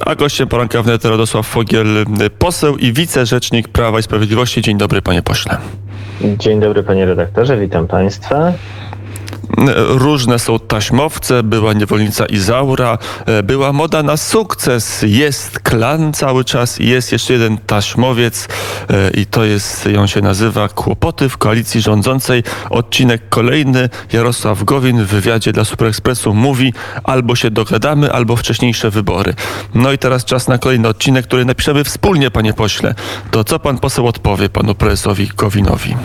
A gościem poranka wnet Radosław Fogiel, poseł i wicerzecznik Prawa i Sprawiedliwości. Dzień dobry, panie pośle. Dzień dobry, panie redaktorze, witam państwa. Różne są taśmowce, była niewolnica Izaura, e, była moda na sukces, jest klan cały czas i jest jeszcze jeden taśmowiec e, i to jest, on się nazywa Kłopoty w koalicji rządzącej. Odcinek kolejny, Jarosław Gowin w wywiadzie dla Superekspresu mówi albo się dogadamy, albo wcześniejsze wybory. No i teraz czas na kolejny odcinek, który napiszemy wspólnie, panie pośle. To co pan poseł odpowie panu prezesowi Gowinowi?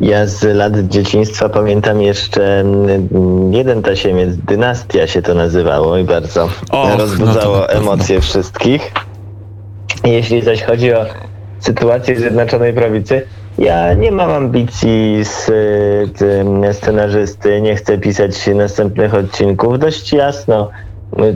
Ja z lat dzieciństwa pamiętam jeszcze mm, jeden tasiemiec, Dynastia się to nazywało i bardzo Och, rozbudzało no emocje wszystkich. Jeśli zaś chodzi o sytuację Zjednoczonej Prawicy, ja nie mam ambicji z tym scenarzysty, nie chcę pisać następnych odcinków. Dość jasno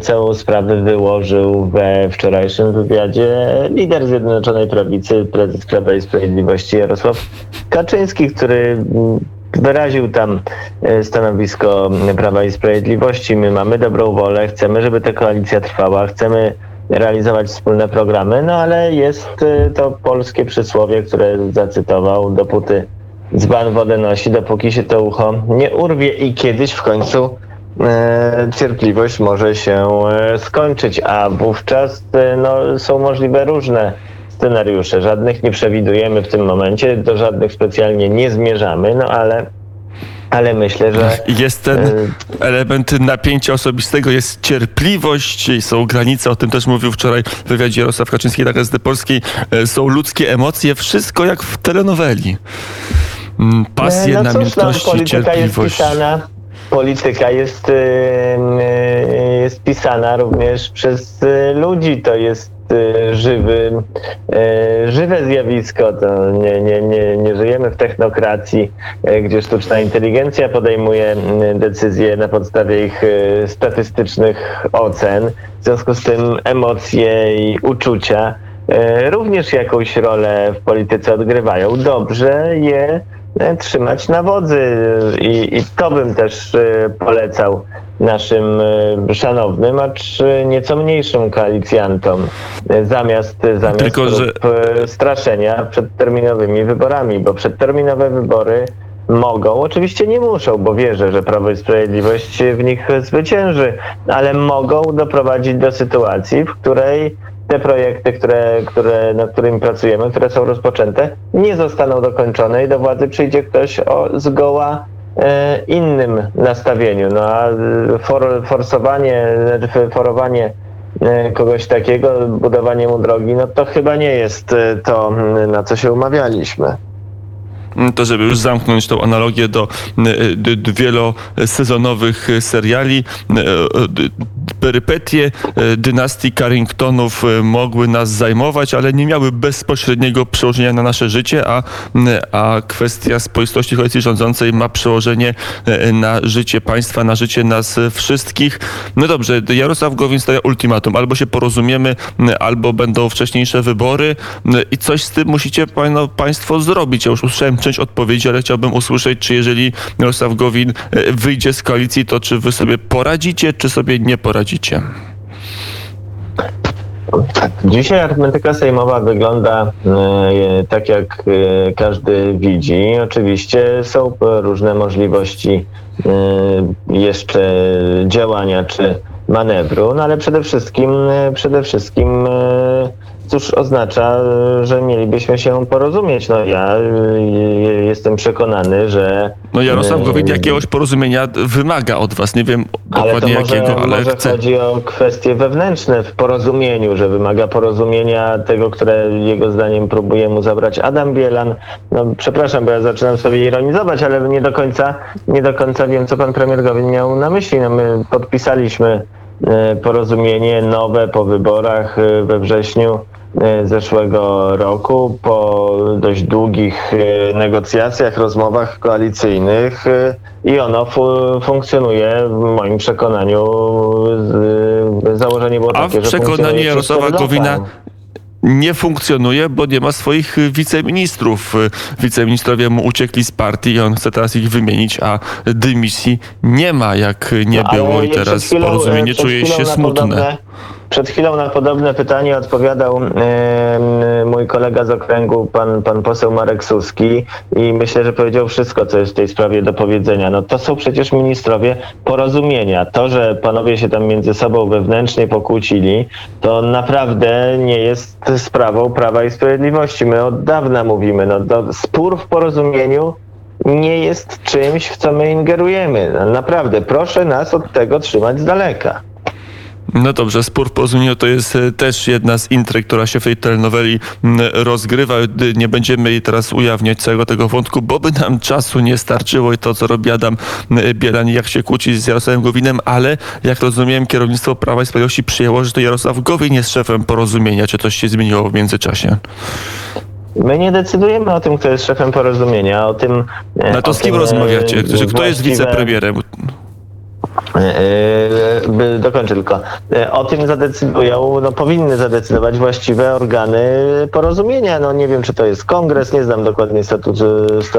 całą sprawę wyłożył we wczorajszym wywiadzie lider Zjednoczonej Prawicy, prezes Prawa i Sprawiedliwości Jarosław Kaczyński, który mm, wyraził tam e, stanowisko Prawa i Sprawiedliwości. My mamy dobrą wolę, chcemy, żeby ta koalicja trwała, chcemy realizować wspólne programy, no ale jest e, to polskie przysłowie, które zacytował, dopóty dzban wodę nosi, dopóki się to ucho nie urwie i kiedyś w końcu cierpliwość może się e, skończyć, a wówczas e, no, są możliwe różne scenariusze. Żadnych nie przewidujemy w tym momencie, do żadnych specjalnie nie zmierzamy, no ale, ale myślę, że Jest ten E, element napięcia osobistego, jest cierpliwość, są granice, o tym też mówił wczoraj w wywiadzie Jarosław Kaczyński dla Gazety Polskiej, E, są ludzkie emocje, wszystko jak w telenoweli. Mm, Pasje, no cóż, no, namiętności, polityka jest cierpliwość. pisana. Polityka jest, y, y, jest pisana również przez y, ludzi. To jest żywy, żywe zjawisko. To nie, nie, nie, nie żyjemy w technokracji, gdzie sztuczna inteligencja podejmuje decyzje na podstawie ich statystycznych ocen. W związku z tym emocje i uczucia również jakąś rolę w polityce odgrywają. Dobrze je trzymać na wodzy. I, i to bym też e, polecał naszym e, szanownym, acz e, nieco mniejszym koalicjantom. E, zamiast, zamiast Tylko, że- e, straszenia przedterminowymi wyborami, bo przedterminowe wybory mogą, oczywiście nie muszą, bo wierzę, że Prawo i Sprawiedliwość w nich zwycięży, ale mogą doprowadzić do sytuacji, w której te projekty, które, które, nad którymi pracujemy, które są rozpoczęte, nie zostaną dokończone i do władzy przyjdzie ktoś o zgoła e, innym nastawieniu. No a for, forsowanie, znaczy forowanie e, kogoś takiego, budowanie mu drogi, no to chyba nie jest e, to, na co się umawialiśmy. To, żeby już zamknąć tą analogię do wielosezonowych seriali, perypetie y, dynastii Carringtonów y, mogły nas zajmować, ale nie miały bezpośredniego przełożenia na nasze życie, a, a kwestia spoistości koalicji rządzącej ma przełożenie y, na życie państwa, na życie nas wszystkich. No dobrze, Jarosław Gowin stawia ultimatum. Albo się porozumiemy, albo będą wcześniejsze wybory i coś z tym musicie państwo zrobić. Ja już usłyszałem część odpowiedzi, ale chciałbym usłyszeć, czy jeżeli Jarosław Gowin wyjdzie z koalicji, to czy wy sobie poradzicie, czy sobie nie poradzicie? Dzisiaj arytmetyka sejmowa wygląda e, tak, jak e, każdy widzi. Oczywiście są różne możliwości e, jeszcze działania czy manewru, no ale przede wszystkim, przede wszystkim cóż oznacza, że mielibyśmy się porozumieć. No ja e, jestem przekonany, że No Jarosław e, Gowin jakiegoś porozumienia wymaga od was. Nie wiem ale dokładnie może, jakiego, ale może chce. chodzi o kwestie wewnętrzne w porozumieniu, że wymaga porozumienia tego, które jego zdaniem próbuje mu zabrać Adam Bielan. No, przepraszam, bo ja zaczynam sobie ironizować, ale nie do końca, nie do końca wiem, co pan premier Gowin miał na myśli. No, my podpisaliśmy porozumienie nowe po wyborach we wrześniu zeszłego roku, po dość długich e, negocjacjach, rozmowach koalicyjnych e, i ono fu- funkcjonuje w moim przekonaniu. Założenie było A takie, w że przekonaniu Jarosława. Gowina nie funkcjonuje, bo nie ma swoich wiceministrów. Wiceministrowie mu uciekli z partii i on chce teraz ich wymienić, a dymisji nie ma, jak nie No, było i teraz porozumienie czuje się smutne. podobne- Przed chwilą na podobne pytanie odpowiadał e, mój kolega z okręgu, pan, pan poseł Marek Suski i myślę, że powiedział wszystko, co jest w tej sprawie do powiedzenia. No to są przecież ministrowie porozumienia. To, że panowie się tam między sobą wewnętrznie pokłócili, to naprawdę nie jest sprawą Prawa i Sprawiedliwości. My od dawna mówimy, no to spór w porozumieniu nie jest czymś, w co my ingerujemy. Naprawdę, proszę nas od tego trzymać z daleka. No dobrze, spór porozumieniu to jest e, też jedna z intryg, która się w tej telenoweli rozgrywa. E, Nie będziemy jej teraz ujawniać całego tego wątku, bo by nam czasu nie starczyło i to, co robi Adam Bielan, jak się kłóci z Jarosławem Gowinem, ale jak rozumiem, kierownictwo Prawa i Sprawiedliwości przyjęło, że to Jarosław Gowin jest szefem porozumienia. Czy coś się zmieniło w międzyczasie? My nie decydujemy o tym, kto jest szefem porozumienia, o tym... e, No to z kim tym, rozmawiacie? Kto jest właściwe- wicepremierem? E, by- Dokończę tylko. E, O tym zadecydują, no powinny zadecydować właściwe organy porozumienia. No nie wiem, czy to jest kongres, nie znam dokładnie statutu, sta-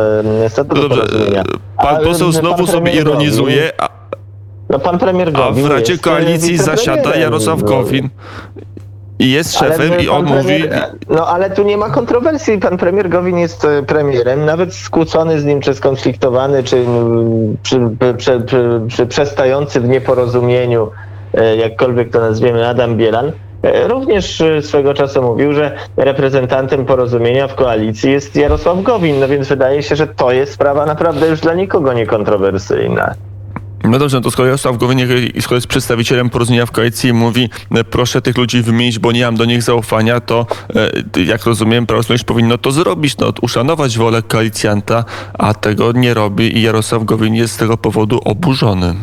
statutu No porozumienia. e, pan poseł znowu pan sobie ironizuje, a, No pan premier a Gowin w Radzie e, Koalicji zasiada. Jarosław No. Gowin i jest Ale szefem i pan on mówi... premier- No ale tu nie ma kontrowersji. Pan premier Gowin jest e, premierem, nawet skłócony z nim, czy skonfliktowany, czy, czy, czy, czy przestający w nieporozumieniu, e, jakkolwiek to nazwiemy, Adam Bielan. e, Również swego czasu mówił, że reprezentantem porozumienia w koalicji jest Jarosław Gowin, no więc wydaje się, że to jest sprawa naprawdę już dla nikogo niekontrowersyjna. No dobrze, no to skoro Jarosław Gowin i skoro jest przedstawicielem porozumienia w koalicji i mówi e, proszę tych ludzi wymienić, bo nie mam do nich zaufania, to e, jak rozumiem, Prawo i powinno to zrobić, no uszanować wolę koalicjanta, a tego nie robi i Jarosław Gowin jest z tego powodu oburzony.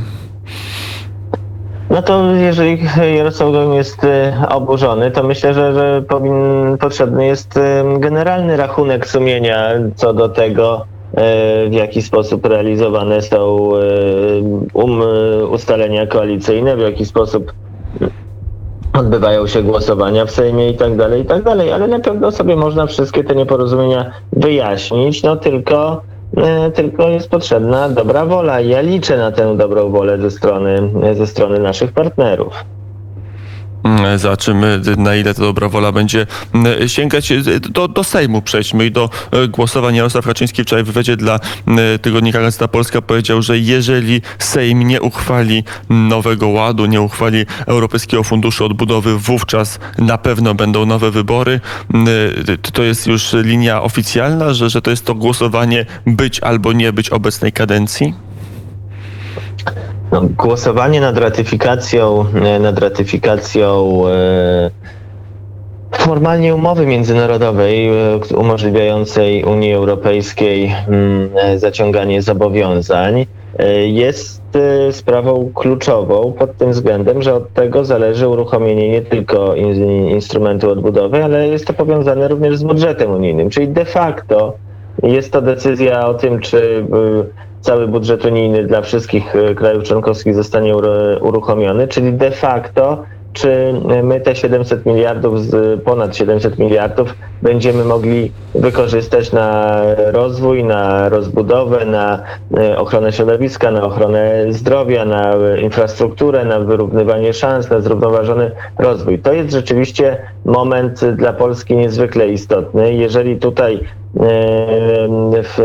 No to jeżeli Jarosław Gowin jest e, oburzony, to myślę, że, że powin, potrzebny jest generalny rachunek sumienia co do tego, w jaki sposób realizowane są e, um, ustalenia koalicyjne, w jaki sposób odbywają się głosowania w Sejmie i tak dalej, i tak dalej, ale na pewno sobie można wszystkie te nieporozumienia wyjaśnić, no tylko e, tylko jest potrzebna dobra wola. Ja liczę na tę dobrą wolę ze strony, ze strony naszych partnerów. Mm, Zobaczymy, na ile ta dobra wola będzie mm, sięgać. Do, do Sejmu przejdźmy i do e, głosowań. Jarosław Kaczyński wczoraj w wywiadzie dla mm, tygodnika Gazeta Polska powiedział, że jeżeli Sejm nie uchwali nowego ładu, nie uchwali Europejskiego Funduszu Odbudowy, wówczas na pewno będą nowe wybory. Mm, To jest już linia oficjalna, że, że to jest to głosowanie być albo nie być obecnej kadencji? No, głosowanie nad ratyfikacją, e, nad ratyfikacją e, formalnie umowy międzynarodowej e, umożliwiającej Unii Europejskiej mm, zaciąganie zobowiązań jest sprawą kluczową pod tym względem, że od tego zależy uruchomienie nie tylko in, instrumentu odbudowy, ale jest to powiązane również z budżetem unijnym, czyli de facto jest to decyzja o tym, czy y, cały budżet unijny dla wszystkich y, krajów członkowskich zostanie ur- uruchomiony, czyli de facto, czy my te 700 miliardów, ponad 700 miliardów będziemy mogli wykorzystać na rozwój, na rozbudowę, na y, ochronę środowiska, na ochronę zdrowia, na infrastrukturę, na wyrównywanie szans, na zrównoważony rozwój. To jest rzeczywiście moment dla Polski niezwykle istotny. Jeżeli tutaj e, w,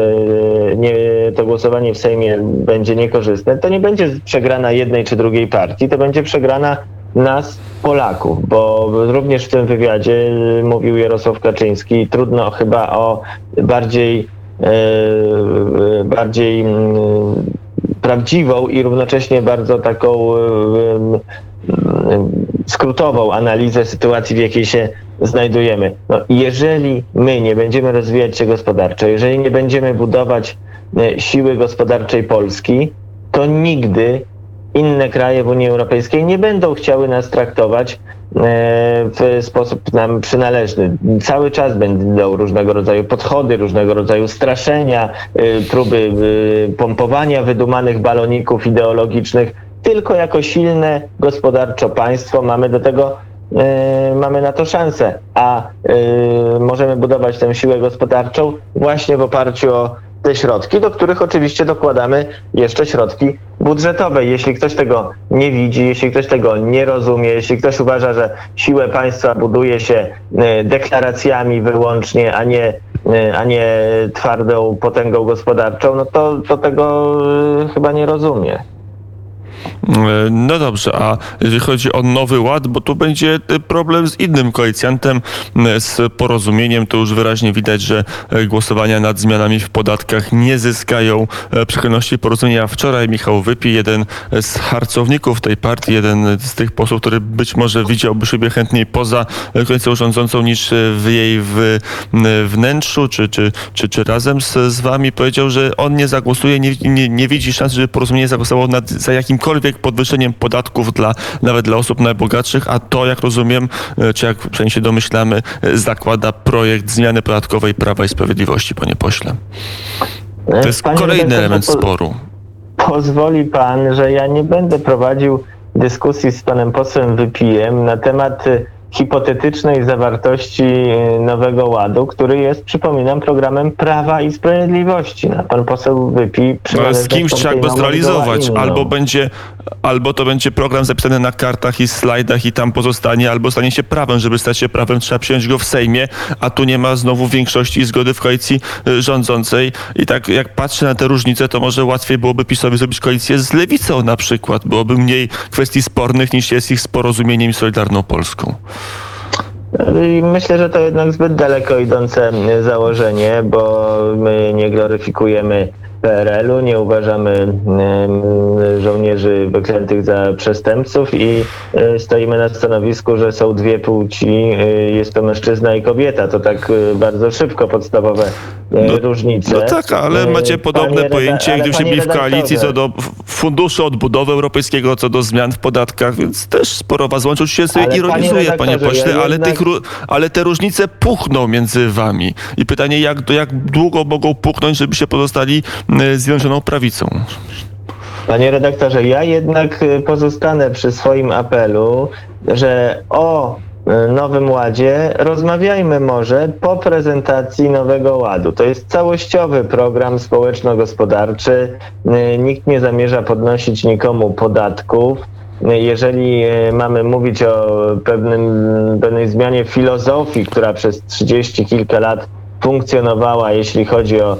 nie, to głosowanie w Sejmie będzie niekorzystne, to nie będzie przegrana jednej czy drugiej partii, to będzie przegrana nas, Polaków, bo również w tym wywiadzie mówił Jarosław Kaczyński, trudno chyba o bardziej, e, bardziej mm, prawdziwą i równocześnie bardzo taką skrótową analizę sytuacji, w jakiej się znajdujemy. No, jeżeli my nie będziemy rozwijać się gospodarczo, jeżeli nie będziemy budować e, siły gospodarczej Polski, to nigdy inne kraje w Unii Europejskiej nie będą chciały nas traktować e, w sposób nam przynależny. Cały czas będą różnego rodzaju podchody, różnego rodzaju straszenia, e, próby pompowania wydumanych baloników ideologicznych. Tylko jako silne gospodarczo państwo mamy do tego mamy na to szansę, a e, możemy budować tę siłę gospodarczą właśnie w oparciu o te środki, do których oczywiście dokładamy jeszcze środki budżetowej. Jeśli ktoś tego nie widzi, jeśli ktoś tego nie rozumie, jeśli ktoś uważa, że siłę państwa buduje się e, deklaracjami wyłącznie, a nie, e, a nie twardą potęgą gospodarczą, no to, to tego e, chyba nie rozumie. No dobrze, a jeżeli chodzi o nowy ład, bo tu będzie problem z innym koalicjantem, z porozumieniem, to już wyraźnie widać, że głosowania nad zmianami w podatkach nie zyskają przychylności porozumienia. Wczoraj Michał Wypi, jeden z harcowników tej partii, jeden z tych posłów, który być może widziałby siebie chętniej poza koalicją rządzącą niż w jej w, wnętrzu, czy, czy, czy, czy razem z, z wami, powiedział, że on nie zagłosuje, nie, nie, nie widzi szans, żeby porozumienie zagłosowało nad, za jakimkolwiek podwyższeniem podatków dla, nawet dla osób najbogatszych, a to, jak rozumiem, e, czy jak przynajmniej się domyślamy, e, zakłada projekt zmiany podatkowej Prawa i Sprawiedliwości, panie pośle. To jest Panie kolejny redaktorze, element po- sporu. Pozwoli pan, że ja nie będę prowadził dyskusji z panem posłem Wypijem na temat hipotetycznej zawartości y, Nowego Ładu, który jest, przypominam, programem Prawa i Sprawiedliwości. No, pan poseł Wypi No, ale z kimś trzeba go zrealizować. inną. Albo będzie, albo to będzie program zapisany na kartach i slajdach i tam pozostanie, albo stanie się prawem. Żeby stać się prawem, trzeba przyjąć go w Sejmie, a tu nie ma znowu większości i zgody w koalicji y, rządzącej. I tak jak patrzę na te różnice, to może łatwiej byłoby PiSowi zrobić koalicję z Lewicą na przykład. Byłoby mniej kwestii spornych niż jest ich z porozumieniem i Solidarną Polską. Myślę, że to jednak zbyt daleko idące y, założenie, bo my nie gloryfikujemy PRL-u, nie uważamy y, żołnierzy wyklętych za przestępców i y, stoimy na stanowisku, że są dwie płci, jest to mężczyzna i kobieta. To tak bardzo szybko podstawowe No- różnice. No tak, ale Y, macie podobne panie reda- pojęcie, ale gdybyście panie byli w koalicji co do funduszu odbudowy europejskiego, co do zmian w podatkach, więc też sporo was łączy. Oczywiście sobie Ale panie ironizuję, panie redaktorze, pośle, ja ale, jednak- tych, ale te różnice puchną między wami. I pytanie, jak, jak długo mogą puchnąć, żeby się pozostali związaną prawicą? Panie redaktorze, ja jednak y, pozostanę przy swoim apelu, że o Nowym Ładzie rozmawiajmy może po prezentacji Nowego Ładu. To jest całościowy program społeczno-gospodarczy. Y, Nikt nie zamierza podnosić nikomu podatków. Y, Jeżeli mamy mówić o pewnym, pewnej zmianie filozofii, która przez 30 kilka lat funkcjonowała, jeśli chodzi o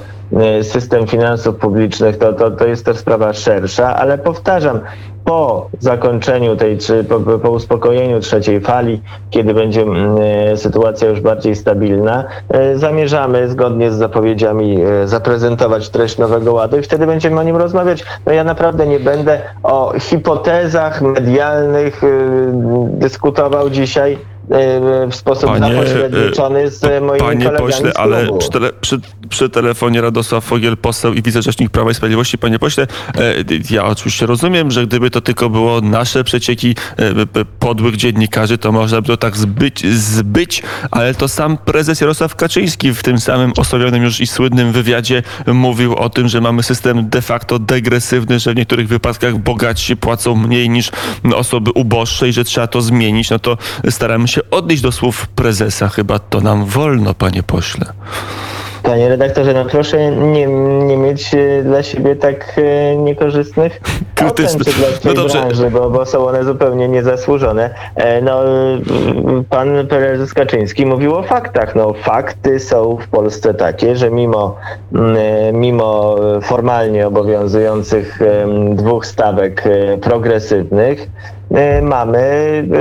system finansów publicznych, to, to, to jest to sprawa szersza, ale powtarzam, po zakończeniu tej, czy po, po uspokojeniu trzeciej fali, kiedy będzie mm, y, sytuacja już bardziej stabilna, y, zamierzamy zgodnie z zapowiedziami y, zaprezentować treść Nowego Ładu i wtedy będziemy o nim rozmawiać. No ja naprawdę nie będę o hipotezach medialnych dyskutował dzisiaj w sposób Panie, zapośredniczony z e, moimi Panie kolegami pośle, ale przy, tele, przy, przy telefonie Radosław Fogiel, poseł i wicerzecznik Prawa i Sprawiedliwości. Panie pośle, e, ja oczywiście rozumiem, że gdyby to tylko było nasze przecieki e, podłych dziennikarzy, to można by to tak zbyć, zbyć, ale to sam prezes Jarosław Kaczyński w tym samym osławionym już i słynnym wywiadzie mówił o tym, że mamy system de facto degresywny, że w niektórych wypadkach bogatsi płacą mniej niż osoby uboższe i że trzeba to zmienić. No to staramy się odnieść do słów prezesa. Chyba to nam wolno, panie pośle. Panie redaktorze, no proszę nie, nie mieć e, dla siebie tak e, niekorzystnych Krytyczny- ocen czy dla no tej dobrze. branży, bo, bo są one zupełnie niezasłużone. E, No, pan prezes Kaczyński mówił o faktach. No, fakty są w Polsce takie, że mimo, mimo formalnie obowiązujących dwóch stawek progresywnych, mamy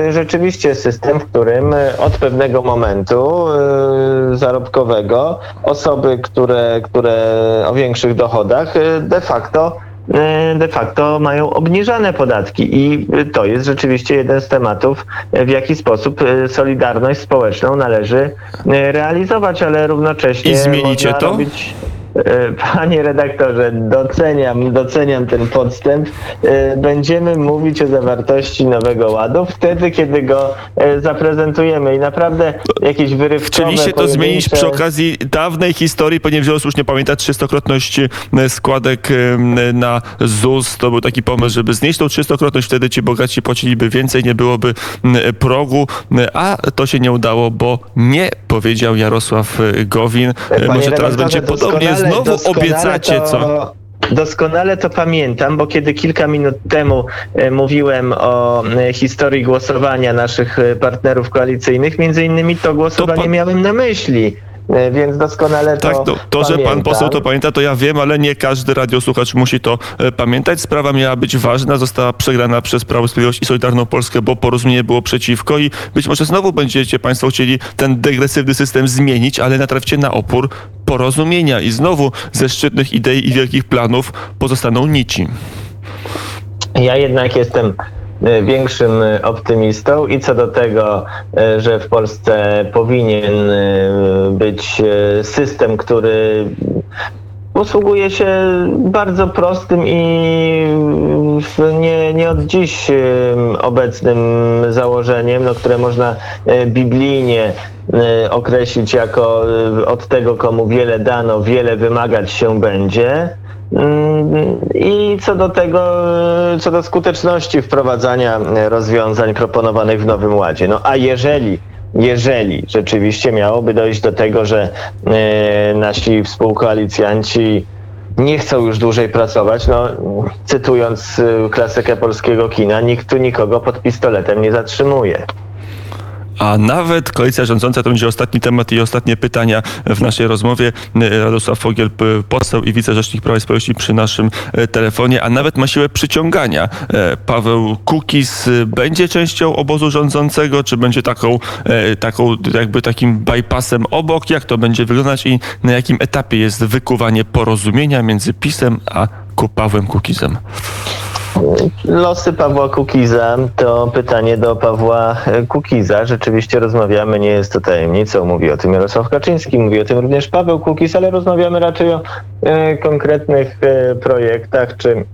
e, rzeczywiście system, w którym e, od pewnego momentu e, zarobkowego osoby, które, które o większych dochodach e, de facto e, de facto mają obniżane podatki i e, to jest rzeczywiście jeden z tematów, e, w jaki sposób e, solidarność społeczną należy e, realizować, ale równocześnie I zmienicie to? robić E, Panie redaktorze, doceniam, doceniam ten podstęp. E, Będziemy mówić o zawartości Nowego Ładu wtedy, kiedy go e, zaprezentujemy i naprawdę jakieś wyrywkowe... Chcieliście to zmienić przy okazji dawnej historii, ponieważ wielu słusznie pamięta trzystokrotność e, składek e, na ZUS. To był taki pomysł, żeby znieść tą trzystokrotność, wtedy ci bogaci płaciliby więcej, nie byłoby progu, e, a to się nie udało, bo nie powiedział Jarosław e, Gowin. Panie Może teraz będzie podobnie. Znowu obiecacie, to, co? Doskonale to pamiętam, bo kiedy kilka minut temu e, mówiłem o e, historii głosowania naszych partnerów koalicyjnych, między innymi to głosowanie pan- miałem na myśli. E, Więc doskonale to Tak, to, to że pan poseł to pamięta, to ja wiem, ale nie każdy radiosłuchacz musi to e, pamiętać. Sprawa miała być ważna, została przegrana przez Prawo i Sprawiedliwość i Solidarną Polskę, bo porozumienie było przeciwko i być może znowu będziecie państwo chcieli ten degresywny system zmienić, ale natraficie na opór porozumienia i znowu ze szczytnych idei i wielkich planów pozostaną nici. Ja jednak jestem większym e, optymistą i co do tego, e, że w Polsce powinien e, być e, system, który posługuje się bardzo prostym i nie, nie od dziś e, obecnym założeniem, no, które można e, biblijnie e, określić jako e, od tego, komu wiele dano, wiele wymagać się będzie. Mm, I co do tego, e, co do skuteczności wprowadzania e, rozwiązań proponowanych w Nowym Ładzie. No a jeżeli, jeżeli rzeczywiście miałoby dojść do tego, że e, nasi współkoalicjanci nie chcą już dłużej pracować, no cytując klasykę polskiego kina, nikt tu nikogo pod pistoletem nie zatrzymuje. A nawet koalicja rządząca, to będzie ostatni temat i ostatnie pytania w naszej rozmowie. Radosław Fogiel, poseł i wicerzecznik Prawa i Sprawiedliwości przy naszym e, telefonie, a nawet ma siłę przyciągania. E, Paweł Kukiz e, będzie częścią obozu rządzącego, czy będzie taką, e, taką jakby takim bypassem obok? Jak to będzie wyglądać i na jakim etapie jest wykuwanie porozumienia między PiSem a Pawłem Kukizem? Losy Pawła Kukiza to pytanie do Pawła e, Kukiza. Rzeczywiście rozmawiamy, nie jest to tajemnicą. Mówi o tym Jarosław Kaczyński, mówi o tym również Paweł Kukiz, ale rozmawiamy raczej o e, konkretnych e, projektach czy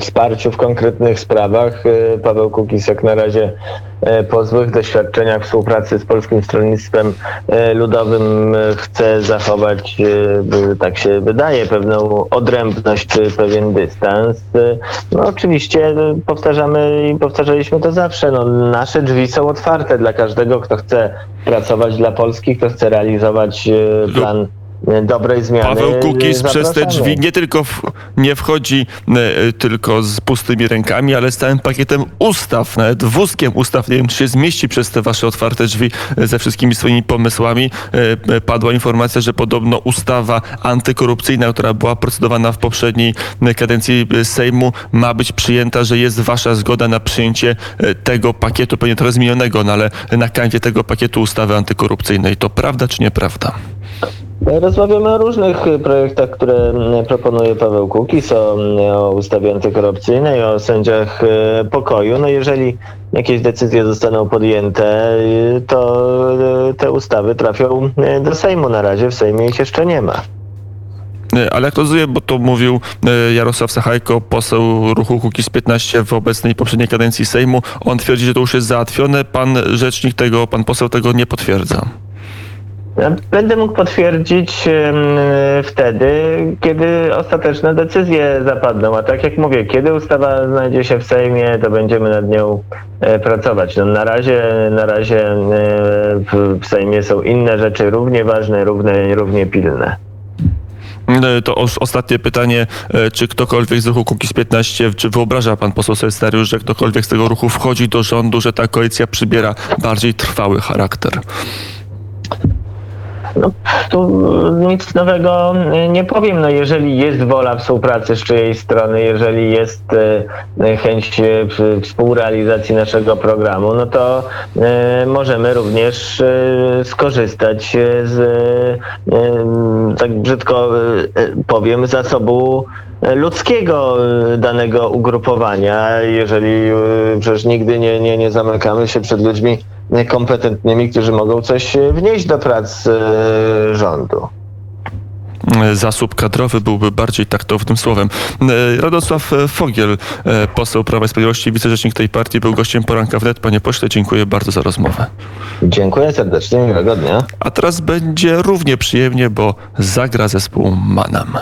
wsparciu w konkretnych sprawach. E, Paweł Kukiz jak na razie e, po złych doświadczeniach współpracy z Polskim Stronnictwem e, Ludowym chce zachować, tak się wydaje, pewną odrębność czy pewien dystans. No oczywiście powtarzamy i powtarzaliśmy to zawsze. No, nasze drzwi są otwarte dla każdego, kto chce pracować dla Polski, kto chce realizować plan dobrej zmiany. Paweł Kukiz E, przez te drzwi nie tylko w, nie wchodzi e, tylko z pustymi rękami, ale z całym pakietem ustaw, nawet wózkiem ustaw. Nie wiem, czy się zmieści przez te wasze otwarte drzwi e, ze wszystkimi swoimi pomysłami. E, e, Padła informacja, że podobno ustawa antykorupcyjna, która była procedowana w poprzedniej e, kadencji e, Sejmu, ma być przyjęta, że jest wasza zgoda na przyjęcie e, tego pakietu, pewnie trochę zmienionego, no ale na kanwie tego pakietu ustawy antykorupcyjnej. To prawda czy nieprawda? Rozmawiamy o różnych y, projektach, które mm, proponuje Paweł Kukiz, o, mm, o ustawie antykorupcyjnej, o sędziach pokoju. No jeżeli jakieś decyzje zostaną podjęte, to te ustawy trafią do Sejmu. Na razie w Sejmie ich jeszcze nie ma. E, Ale jak rozumiem, bo to mówił e, Jarosław Sachajko, poseł ruchu Kukiz 15 w obecnej poprzedniej kadencji Sejmu. On twierdzi, że to już jest załatwione. Pan rzecznik tego, pan poseł tego nie potwierdza. Będę mógł potwierdzić wtedy, kiedy ostateczne decyzje zapadną. A tak jak mówię, kiedy ustawa znajdzie się w Sejmie, to będziemy nad nią e, pracować. No, na razie, na razie e, w, Sejmie są inne rzeczy równie ważne, równie, równie pilne. E, To os- ostatnie pytanie, czy ktokolwiek z ruchu Kukiz 15, czy wyobraża pan poseł sobie scenariusz, że ktokolwiek z tego ruchu wchodzi do rządu, że ta koalicja przybiera bardziej trwały charakter? No, tu nic nowego nie powiem. No, jeżeli jest wola współpracy z czyjej strony, jeżeli jest y, chęć w- współrealizacji naszego programu, no to y, możemy również skorzystać z, tak brzydko powiem, zasobu ludzkiego danego ugrupowania, jeżeli przecież nigdy nie, nie, nie zamykamy się przed ludźmi kompetentnymi, którzy mogą coś y, wnieść do prac y, rządu. E, Zasób kadrowy byłby bardziej taktownym słowem. E, Radosław e, Fogiel, e, poseł Prawa i Sprawiedliwości, wicerzecznik tej partii, był gościem poranka wnet. Panie pośle, dziękuję bardzo za rozmowę. Dziękuję serdecznie, miłego dnia. A teraz będzie równie przyjemnie, bo zagra zespół Manam.